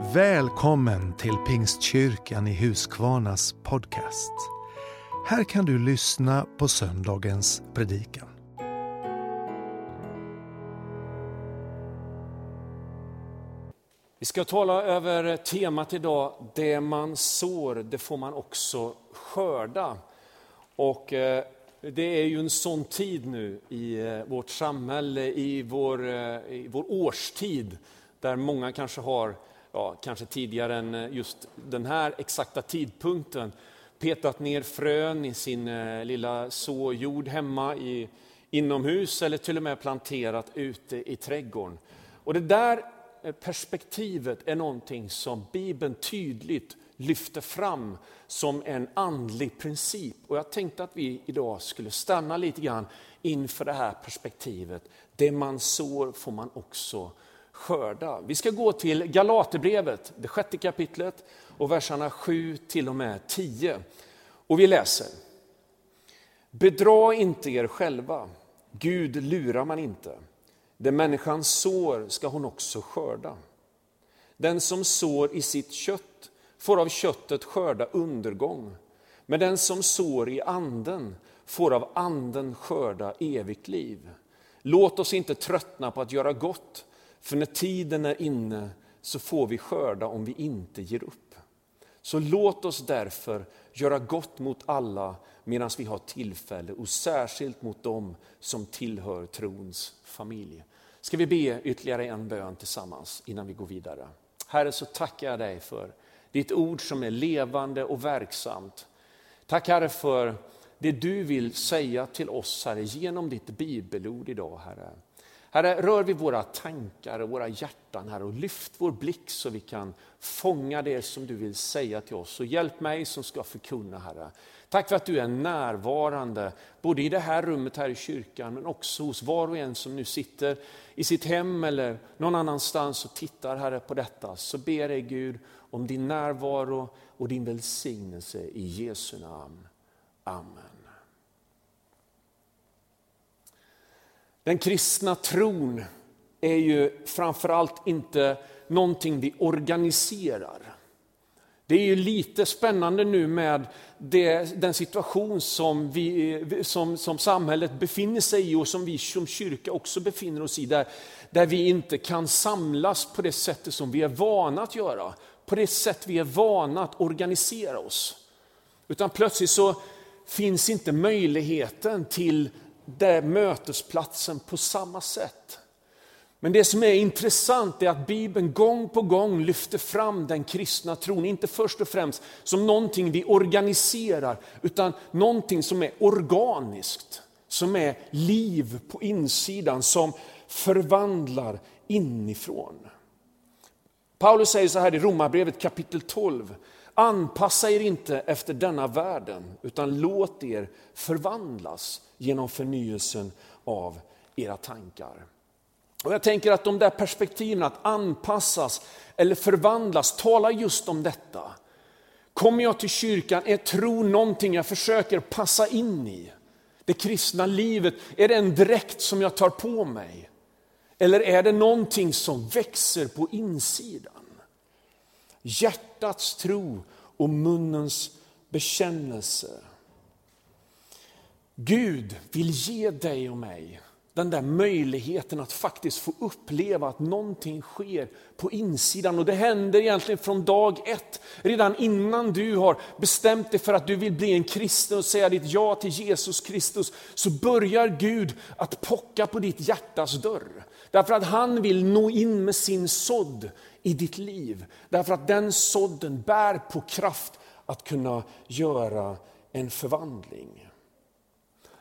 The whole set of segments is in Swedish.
Välkommen till Pingstkyrkan i Huskvarnas podcast. Här kan du lyssna på söndagens predikan. Vi ska tala över temat idag, det man sår, det får man också skörda. Och eh, det är ju en sån tid nu i eh, vårt samhälle, i vår, eh, i vår årstid, där många kanske har, ja, kanske tidigare än eh, just den här exakta tidpunkten, petat ner frön i sin eh, lilla såjord hemma i, inomhus eller till och med planterat ute i trädgården. Och det där eh, perspektivet är någonting som Bibeln tydligt lyfter fram som en andlig princip. Och jag tänkte att vi idag skulle stanna lite grann inför det här perspektivet. Det man sår får man också skörda. Vi ska gå till Galaterbrevet, det sjätte kapitlet och verserna 7 till och med 10. Och vi läser. Bedra inte er själva, Gud lurar man inte. Det människan sår ska hon också skörda. Den som sår i sitt kött får av köttet skörda undergång, men den som sår i anden får av anden skörda evigt liv. Låt oss inte tröttna på att göra gott, för när tiden är inne så får vi skörda om vi inte ger upp. Så låt oss därför göra gott mot alla medan vi har tillfälle och särskilt mot dem som tillhör trons familj. Ska vi be ytterligare en bön tillsammans innan vi går vidare? Herre, så tackar jag dig för ditt ord som är levande och verksamt. Tack Herre för det du vill säga till oss Herre genom ditt bibelord idag Herre. Herre, rör vid våra tankar och våra hjärtan Herre och lyft vår blick så vi kan fånga det som du vill säga till oss. Och hjälp mig som ska förkunna Herre. Tack för att du är närvarande, både i det här rummet här i kyrkan, men också hos var och en som nu sitter i sitt hem eller någon annanstans och tittar Herre på detta. Så ber dig Gud om din närvaro och din välsignelse i Jesu namn. Amen. Den kristna tron är ju framförallt inte någonting vi organiserar. Det är ju lite spännande nu med det, den situation som, vi, som, som samhället befinner sig i och som vi som kyrka också befinner oss i. Där, där vi inte kan samlas på det sättet som vi är vana att göra. På det sätt vi är vana att organisera oss. Utan plötsligt så finns inte möjligheten till där mötesplatsen på samma sätt. Men det som är intressant är att Bibeln gång på gång lyfter fram den kristna tron, inte först och främst som någonting vi organiserar, utan någonting som är organiskt, som är liv på insidan, som förvandlar inifrån. Paulus säger så här i Romarbrevet kapitel 12, anpassa er inte efter denna världen, utan låt er förvandlas genom förnyelsen av era tankar. Och jag tänker att de där perspektiven, att anpassas eller förvandlas, talar just om detta. Kommer jag till kyrkan, är tro någonting jag försöker passa in i? Det kristna livet, är det en dräkt som jag tar på mig? Eller är det någonting som växer på insidan? Hjärtats tro och munnens bekännelse. Gud vill ge dig och mig den där möjligheten att faktiskt få uppleva att någonting sker på insidan. Och det händer egentligen från dag ett, redan innan du har bestämt dig för att du vill bli en kristen och säga ditt ja till Jesus Kristus, så börjar Gud att pocka på ditt hjärtas dörr. Därför att han vill nå in med sin sådd i ditt liv. Därför att den sådden bär på kraft att kunna göra en förvandling.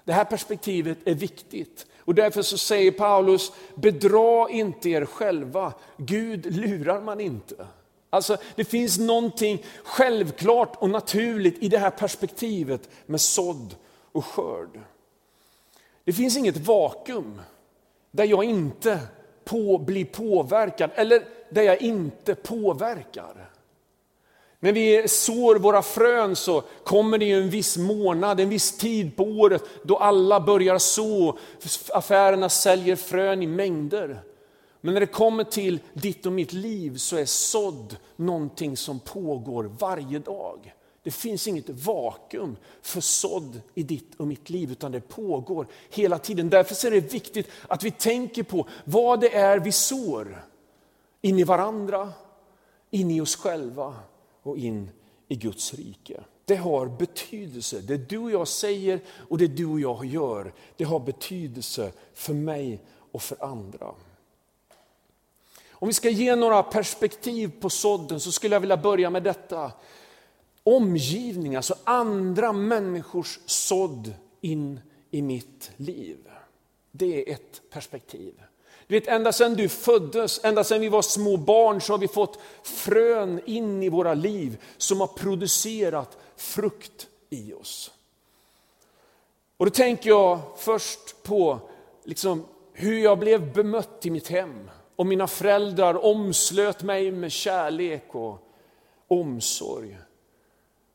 Det här perspektivet är viktigt. Och därför så säger Paulus, bedra inte er själva, Gud lurar man inte. Alltså det finns någonting självklart och naturligt i det här perspektivet med sådd och skörd. Det finns inget vakuum där jag inte på, blir påverkad eller där jag inte påverkar. När vi sår våra frön så kommer det en viss månad, en viss tid på året då alla börjar så. Affärerna säljer frön i mängder. Men när det kommer till ditt och mitt liv så är sådd någonting som pågår varje dag. Det finns inget vakuum för sådd i ditt och mitt liv, utan det pågår hela tiden. Därför är det viktigt att vi tänker på vad det är vi sår in i varandra, in i oss själva och in i Guds rike. Det har betydelse. Det du och jag säger och det du och jag gör, det har betydelse för mig och för andra. Om vi ska ge några perspektiv på sådden så skulle jag vilja börja med detta. Omgivning, alltså andra människors sådd in i mitt liv. Det är ett perspektiv. Du vet, ända sedan du föddes, ända sedan vi var små barn så har vi fått frön in i våra liv som har producerat frukt i oss. Och då tänker jag först på liksom, hur jag blev bemött i mitt hem. Och mina föräldrar omslöt mig med kärlek och omsorg.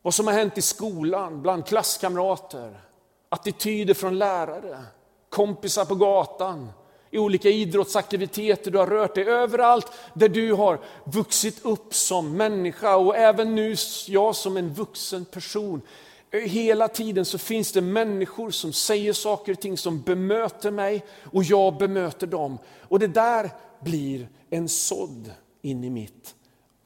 Vad som har hänt i skolan, bland klasskamrater, attityder från lärare, kompisar på gatan, i olika idrottsaktiviteter du har rört dig, överallt där du har vuxit upp som människa och även nu jag som en vuxen person. Hela tiden så finns det människor som säger saker och ting som bemöter mig och jag bemöter dem. Och det där blir en sådd in i mitt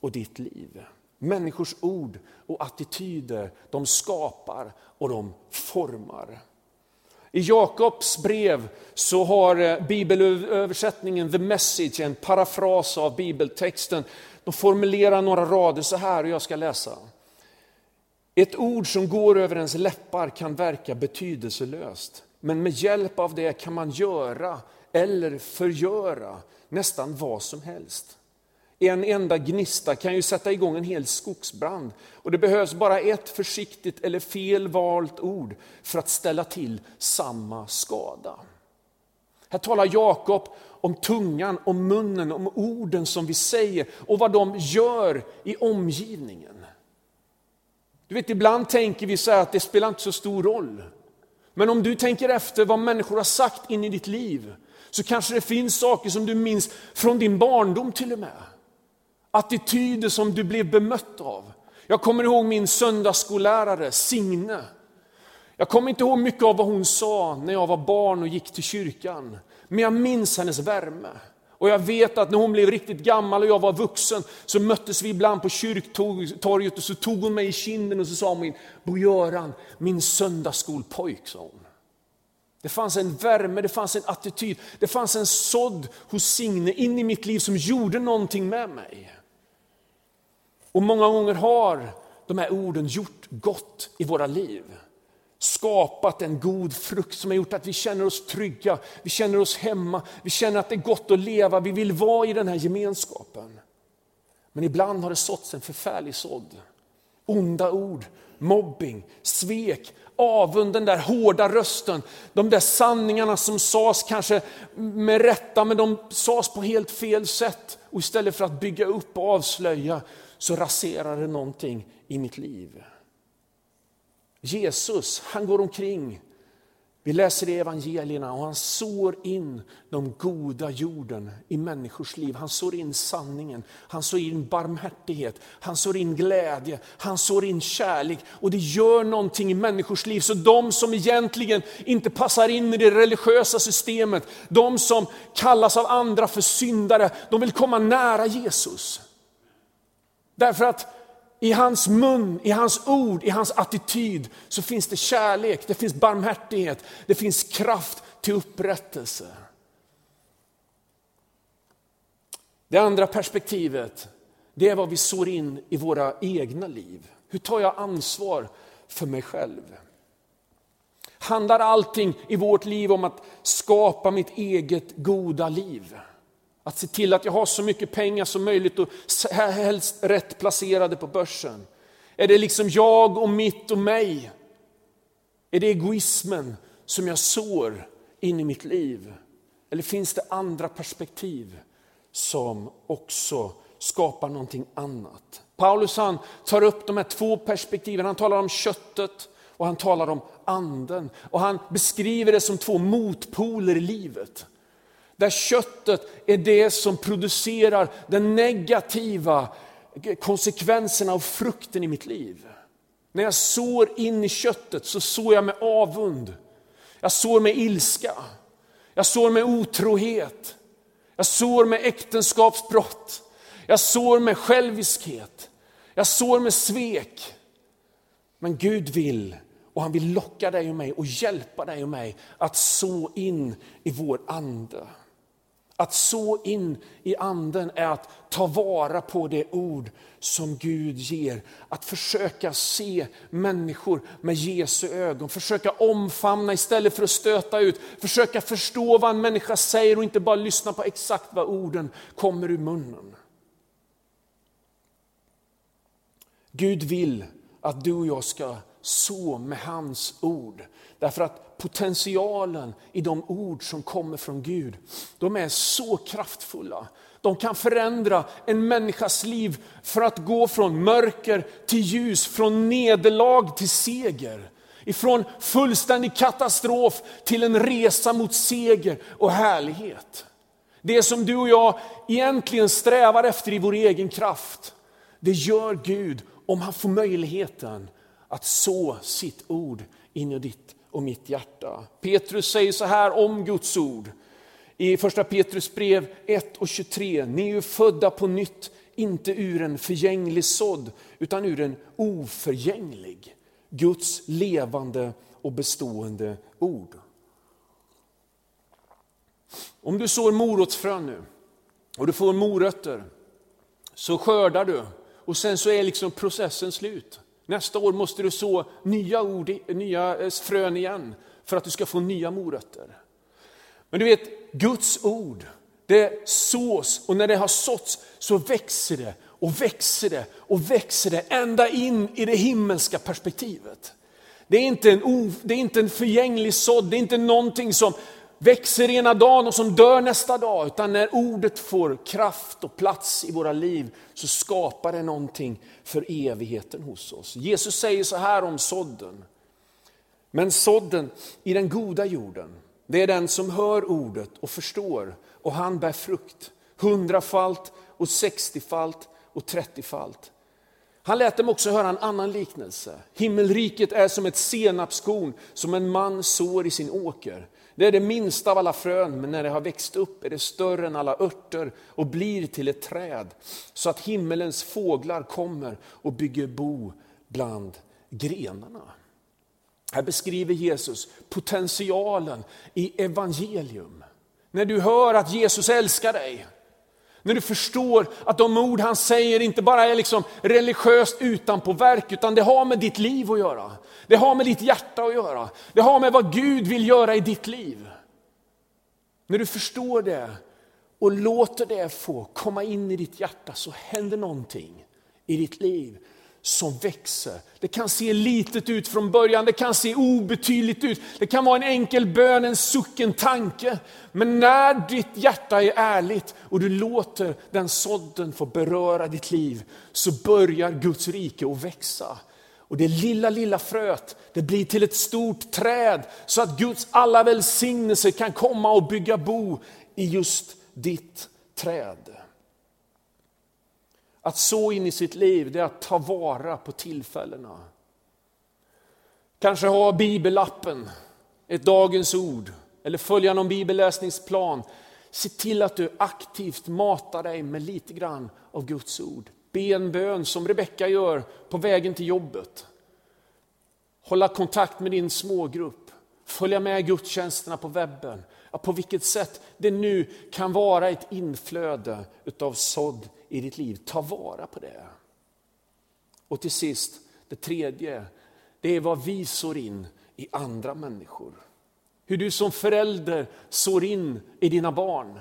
och ditt liv. Människors ord och attityder, de skapar och de formar. I Jakobs brev så har eh, bibelöversättningen The Message, en parafras av bibeltexten, de formulerar några rader så här och jag ska läsa. Ett ord som går över ens läppar kan verka betydelselöst, men med hjälp av det kan man göra eller förgöra nästan vad som helst. En enda gnista kan ju sätta igång en hel skogsbrand och det behövs bara ett försiktigt eller fel valt ord för att ställa till samma skada. Här talar Jakob om tungan, om munnen, om orden som vi säger och vad de gör i omgivningen. Du vet, ibland tänker vi så att det spelar inte så stor roll. Men om du tänker efter vad människor har sagt in i ditt liv så kanske det finns saker som du minns från din barndom till och med. Attityder som du blev bemött av. Jag kommer ihåg min söndagsskollärare Signe. Jag kommer inte ihåg mycket av vad hon sa när jag var barn och gick till kyrkan. Men jag minns hennes värme. Och jag vet att när hon blev riktigt gammal och jag var vuxen så möttes vi ibland på kyrktorget och så tog hon mig i kinden och så sa hon, Bo Göran, min söndagsskolpojk, sa hon. Det fanns en värme, det fanns en attityd, det fanns en sådd hos Signe in i mitt liv som gjorde någonting med mig. Och många gånger har de här orden gjort gott i våra liv. Skapat en god frukt som har gjort att vi känner oss trygga, vi känner oss hemma, vi känner att det är gott att leva, vi vill vara i den här gemenskapen. Men ibland har det såtts en förfärlig sådd. Onda ord, mobbing, svek, avund, den där hårda rösten, de där sanningarna som sades kanske med rätta, men de sades på helt fel sätt. Och istället för att bygga upp och avslöja så raserar det någonting i mitt liv. Jesus, han går omkring vi läser i evangelierna och han sår in de goda jorden i människors liv. Han sår in sanningen, han sår in barmhärtighet, han sår in glädje, han sår in kärlek. Och det gör någonting i människors liv. Så de som egentligen inte passar in i det religiösa systemet, de som kallas av andra för syndare, de vill komma nära Jesus. Därför att i hans mun, i hans ord, i hans attityd så finns det kärlek, det finns barmhärtighet, det finns kraft till upprättelse. Det andra perspektivet, det är vad vi sår in i våra egna liv. Hur tar jag ansvar för mig själv? Handlar allting i vårt liv om att skapa mitt eget goda liv? Att se till att jag har så mycket pengar som möjligt och helst rätt placerade på börsen. Är det liksom jag och mitt och mig? Är det egoismen som jag sår in i mitt liv? Eller finns det andra perspektiv som också skapar någonting annat? Paulus han tar upp de här två perspektiven. Han talar om köttet och han talar om anden. Och han beskriver det som två motpoler i livet. Där köttet är det som producerar den negativa konsekvenserna av frukten i mitt liv. När jag sår in i köttet så sår jag med avund. Jag sår med ilska. Jag sår med otrohet. Jag sår med äktenskapsbrott. Jag sår med själviskhet. Jag sår med svek. Men Gud vill, och han vill locka dig och mig och hjälpa dig och mig att så in i vår ande. Att så in i anden är att ta vara på det ord som Gud ger. Att försöka se människor med Jesu ögon, försöka omfamna istället för att stöta ut. Försöka förstå vad en människa säger och inte bara lyssna på exakt vad orden kommer ur munnen. Gud vill att du och jag ska så med hans ord. Därför att potentialen i de ord som kommer från Gud, de är så kraftfulla. De kan förändra en människas liv för att gå från mörker till ljus, från nederlag till seger. Ifrån fullständig katastrof till en resa mot seger och härlighet. Det som du och jag egentligen strävar efter i vår egen kraft, det gör Gud om han får möjligheten att så sitt ord in i ditt och mitt hjärta. Petrus säger så här om Guds ord i första Petrus brev 1 och 23. Ni är ju födda på nytt, inte ur en förgänglig sådd, utan ur en oförgänglig. Guds levande och bestående ord. Om du sår morotsfrön nu och du får morötter så skördar du och sen så är liksom processen slut. Nästa år måste du så nya, ord, nya eh, frön igen för att du ska få nya morötter. Men du vet, Guds ord, det sås och när det har såtts så växer det och växer det och växer det ända in i det himmelska perspektivet. Det är inte en, det är inte en förgänglig sådd, det är inte någonting som växer ena dagen och som dör nästa dag. Utan när ordet får kraft och plats i våra liv så skapar det någonting för evigheten hos oss. Jesus säger så här om sådden. Men sådden i den goda jorden, det är den som hör ordet och förstår och han bär frukt. Hundrafalt och sextiofalt och trettiofalt. Han lät dem också höra en annan liknelse. Himmelriket är som ett senapskorn som en man sår i sin åker. Det är det minsta av alla frön, men när det har växt upp är det större än alla örter och blir till ett träd. Så att himmelens fåglar kommer och bygger bo bland grenarna. Här beskriver Jesus potentialen i evangelium. När du hör att Jesus älskar dig, när du förstår att de ord han säger inte bara är liksom religiöst utanpåverk, utan det har med ditt liv att göra. Det har med ditt hjärta att göra. Det har med vad Gud vill göra i ditt liv. När du förstår det och låter det få komma in i ditt hjärta så händer någonting i ditt liv som växer. Det kan se litet ut från början, det kan se obetydligt ut. Det kan vara en enkel bön, en suck, en tanke. Men när ditt hjärta är ärligt och du låter den sådden få beröra ditt liv så börjar Guds rike att växa. Och det lilla, lilla fröet, det blir till ett stort träd så att Guds alla välsignelser kan komma och bygga bo i just ditt träd. Att så in i sitt liv, det är att ta vara på tillfällena. Kanske ha bibelappen, ett dagens ord, eller följa någon bibelläsningsplan. Se till att du aktivt matar dig med lite grann av Guds ord. Be en bön som Rebecka gör på vägen till jobbet. Hålla kontakt med din smågrupp. Följa med gudstjänsterna på webben. På vilket sätt det nu kan vara ett inflöde av sådd i ditt liv. Ta vara på det. Och till sist, det tredje, det är vad vi sår in i andra människor. Hur du som förälder sår in i dina barn.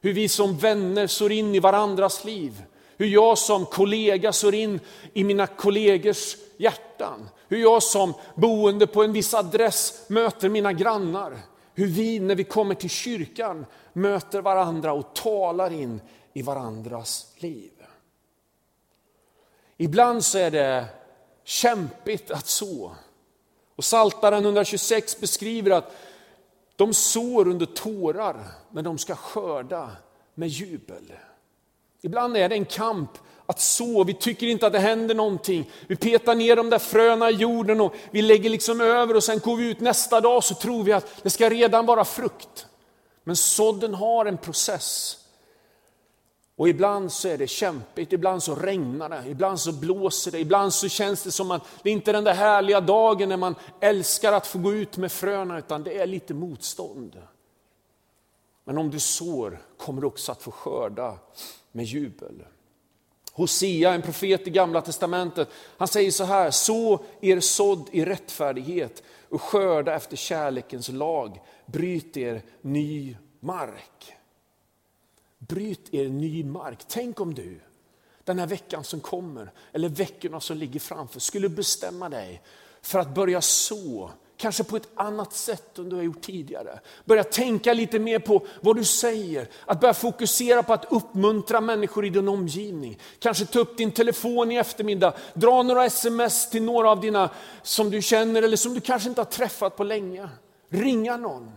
Hur vi som vänner sår in i varandras liv. Hur jag som kollega sår in i mina kollegors hjärtan. Hur jag som boende på en viss adress möter mina grannar. Hur vi när vi kommer till kyrkan möter varandra och talar in i varandras liv. Ibland så är det kämpigt att så. Och Saltaren 126 beskriver att De sår under tårar, men de ska skörda med jubel. Ibland är det en kamp att så. Vi tycker inte att det händer någonting. Vi petar ner de där fröna i jorden och vi lägger liksom över och sen går vi ut nästa dag så tror vi att det ska redan vara frukt. Men sådden har en process. Och ibland så är det kämpigt, ibland så regnar det, ibland så blåser det, ibland så känns det som att det inte är den där härliga dagen när man älskar att få gå ut med fröna, utan det är lite motstånd. Men om du sår kommer du också att få skörda med jubel. Hosea, en profet i gamla testamentet, han säger så här, så er sådd i rättfärdighet och skörda efter kärlekens lag, bryt er ny mark. Bryt er ny mark. Tänk om du den här veckan som kommer, eller veckorna som ligger framför, skulle bestämma dig för att börja så Kanske på ett annat sätt än du har gjort tidigare. Börja tänka lite mer på vad du säger. Att börja fokusera på att uppmuntra människor i din omgivning. Kanske ta upp din telefon i eftermiddag, dra några sms till några av dina som du känner eller som du kanske inte har träffat på länge. Ringa någon.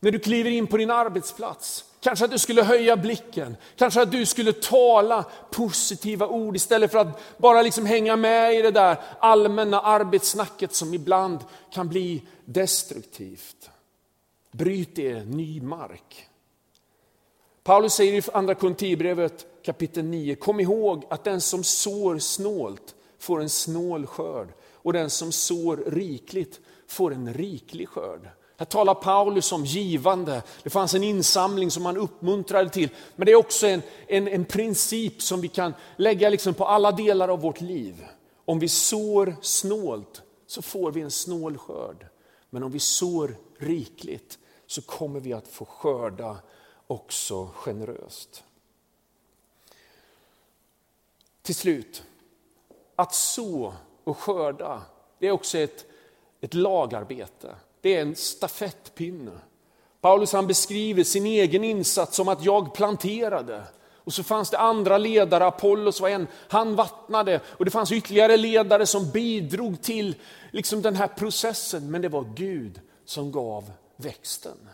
När du kliver in på din arbetsplats. Kanske att du skulle höja blicken, kanske att du skulle tala positiva ord istället för att bara liksom hänga med i det där allmänna arbetssnacket som ibland kan bli destruktivt. Bryt er ny mark. Paulus säger i andra Korinthierbrevet kapitel 9, kom ihåg att den som sår snålt får en snål skörd och den som sår rikligt får en riklig skörd. Här talar Paulus om givande. Det fanns en insamling som man uppmuntrade till. Men det är också en, en, en princip som vi kan lägga liksom på alla delar av vårt liv. Om vi sår snålt så får vi en snål skörd. Men om vi sår rikligt så kommer vi att få skörda också generöst. Till slut, att så och skörda, det är också ett, ett lagarbete. Det är en stafettpinne. Paulus han beskriver sin egen insats som att jag planterade. Och så fanns det andra ledare, Apollos var en, han vattnade. Och det fanns ytterligare ledare som bidrog till liksom den här processen. Men det var Gud som gav växten.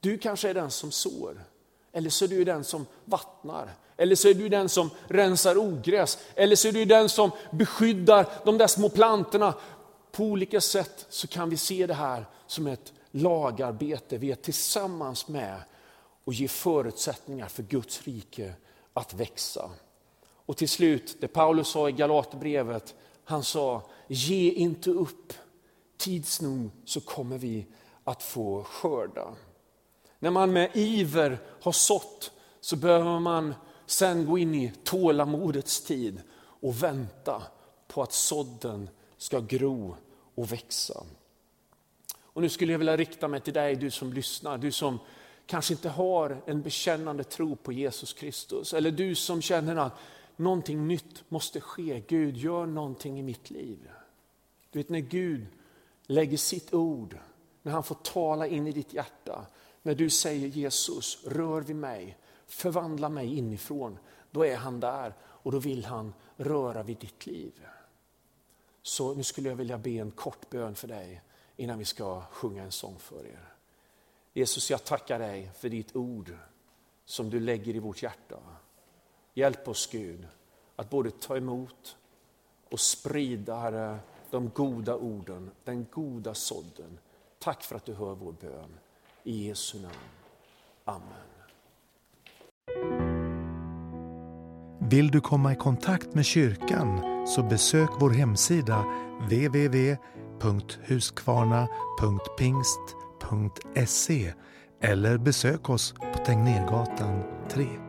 Du kanske är den som sår. Eller så är du den som vattnar. Eller så är du den som rensar ogräs. Eller så är du den som beskyddar de där små plantorna på olika sätt så kan vi se det här som ett lagarbete. Vi är tillsammans med och ger förutsättningar för Guds rike att växa. Och till slut, det Paulus sa i Galaterbrevet, han sa, ge inte upp. Tids nog så kommer vi att få skörda. När man med iver har sått så behöver man sen gå in i tålamodets tid och vänta på att sådden ska gro och växa. Och nu skulle jag vilja rikta mig till dig, du som lyssnar, du som kanske inte har en bekännande tro på Jesus Kristus. Eller du som känner att någonting nytt måste ske. Gud, gör någonting i mitt liv. Du vet när Gud lägger sitt ord, när han får tala in i ditt hjärta. När du säger Jesus, rör vid mig, förvandla mig inifrån. Då är han där och då vill han röra vid ditt liv. Så nu skulle jag vilja be en kort bön för dig innan vi ska sjunga en sång för er. Jesus, jag tackar dig för ditt ord som du lägger i vårt hjärta. Hjälp oss Gud att både ta emot och sprida Herre, de goda orden, den goda sådden. Tack för att du hör vår bön. I Jesu namn. Amen. Vill du komma i kontakt med kyrkan så besök vår hemsida www.huskvarna.pingst.se eller besök oss på Tegnérgatan 3.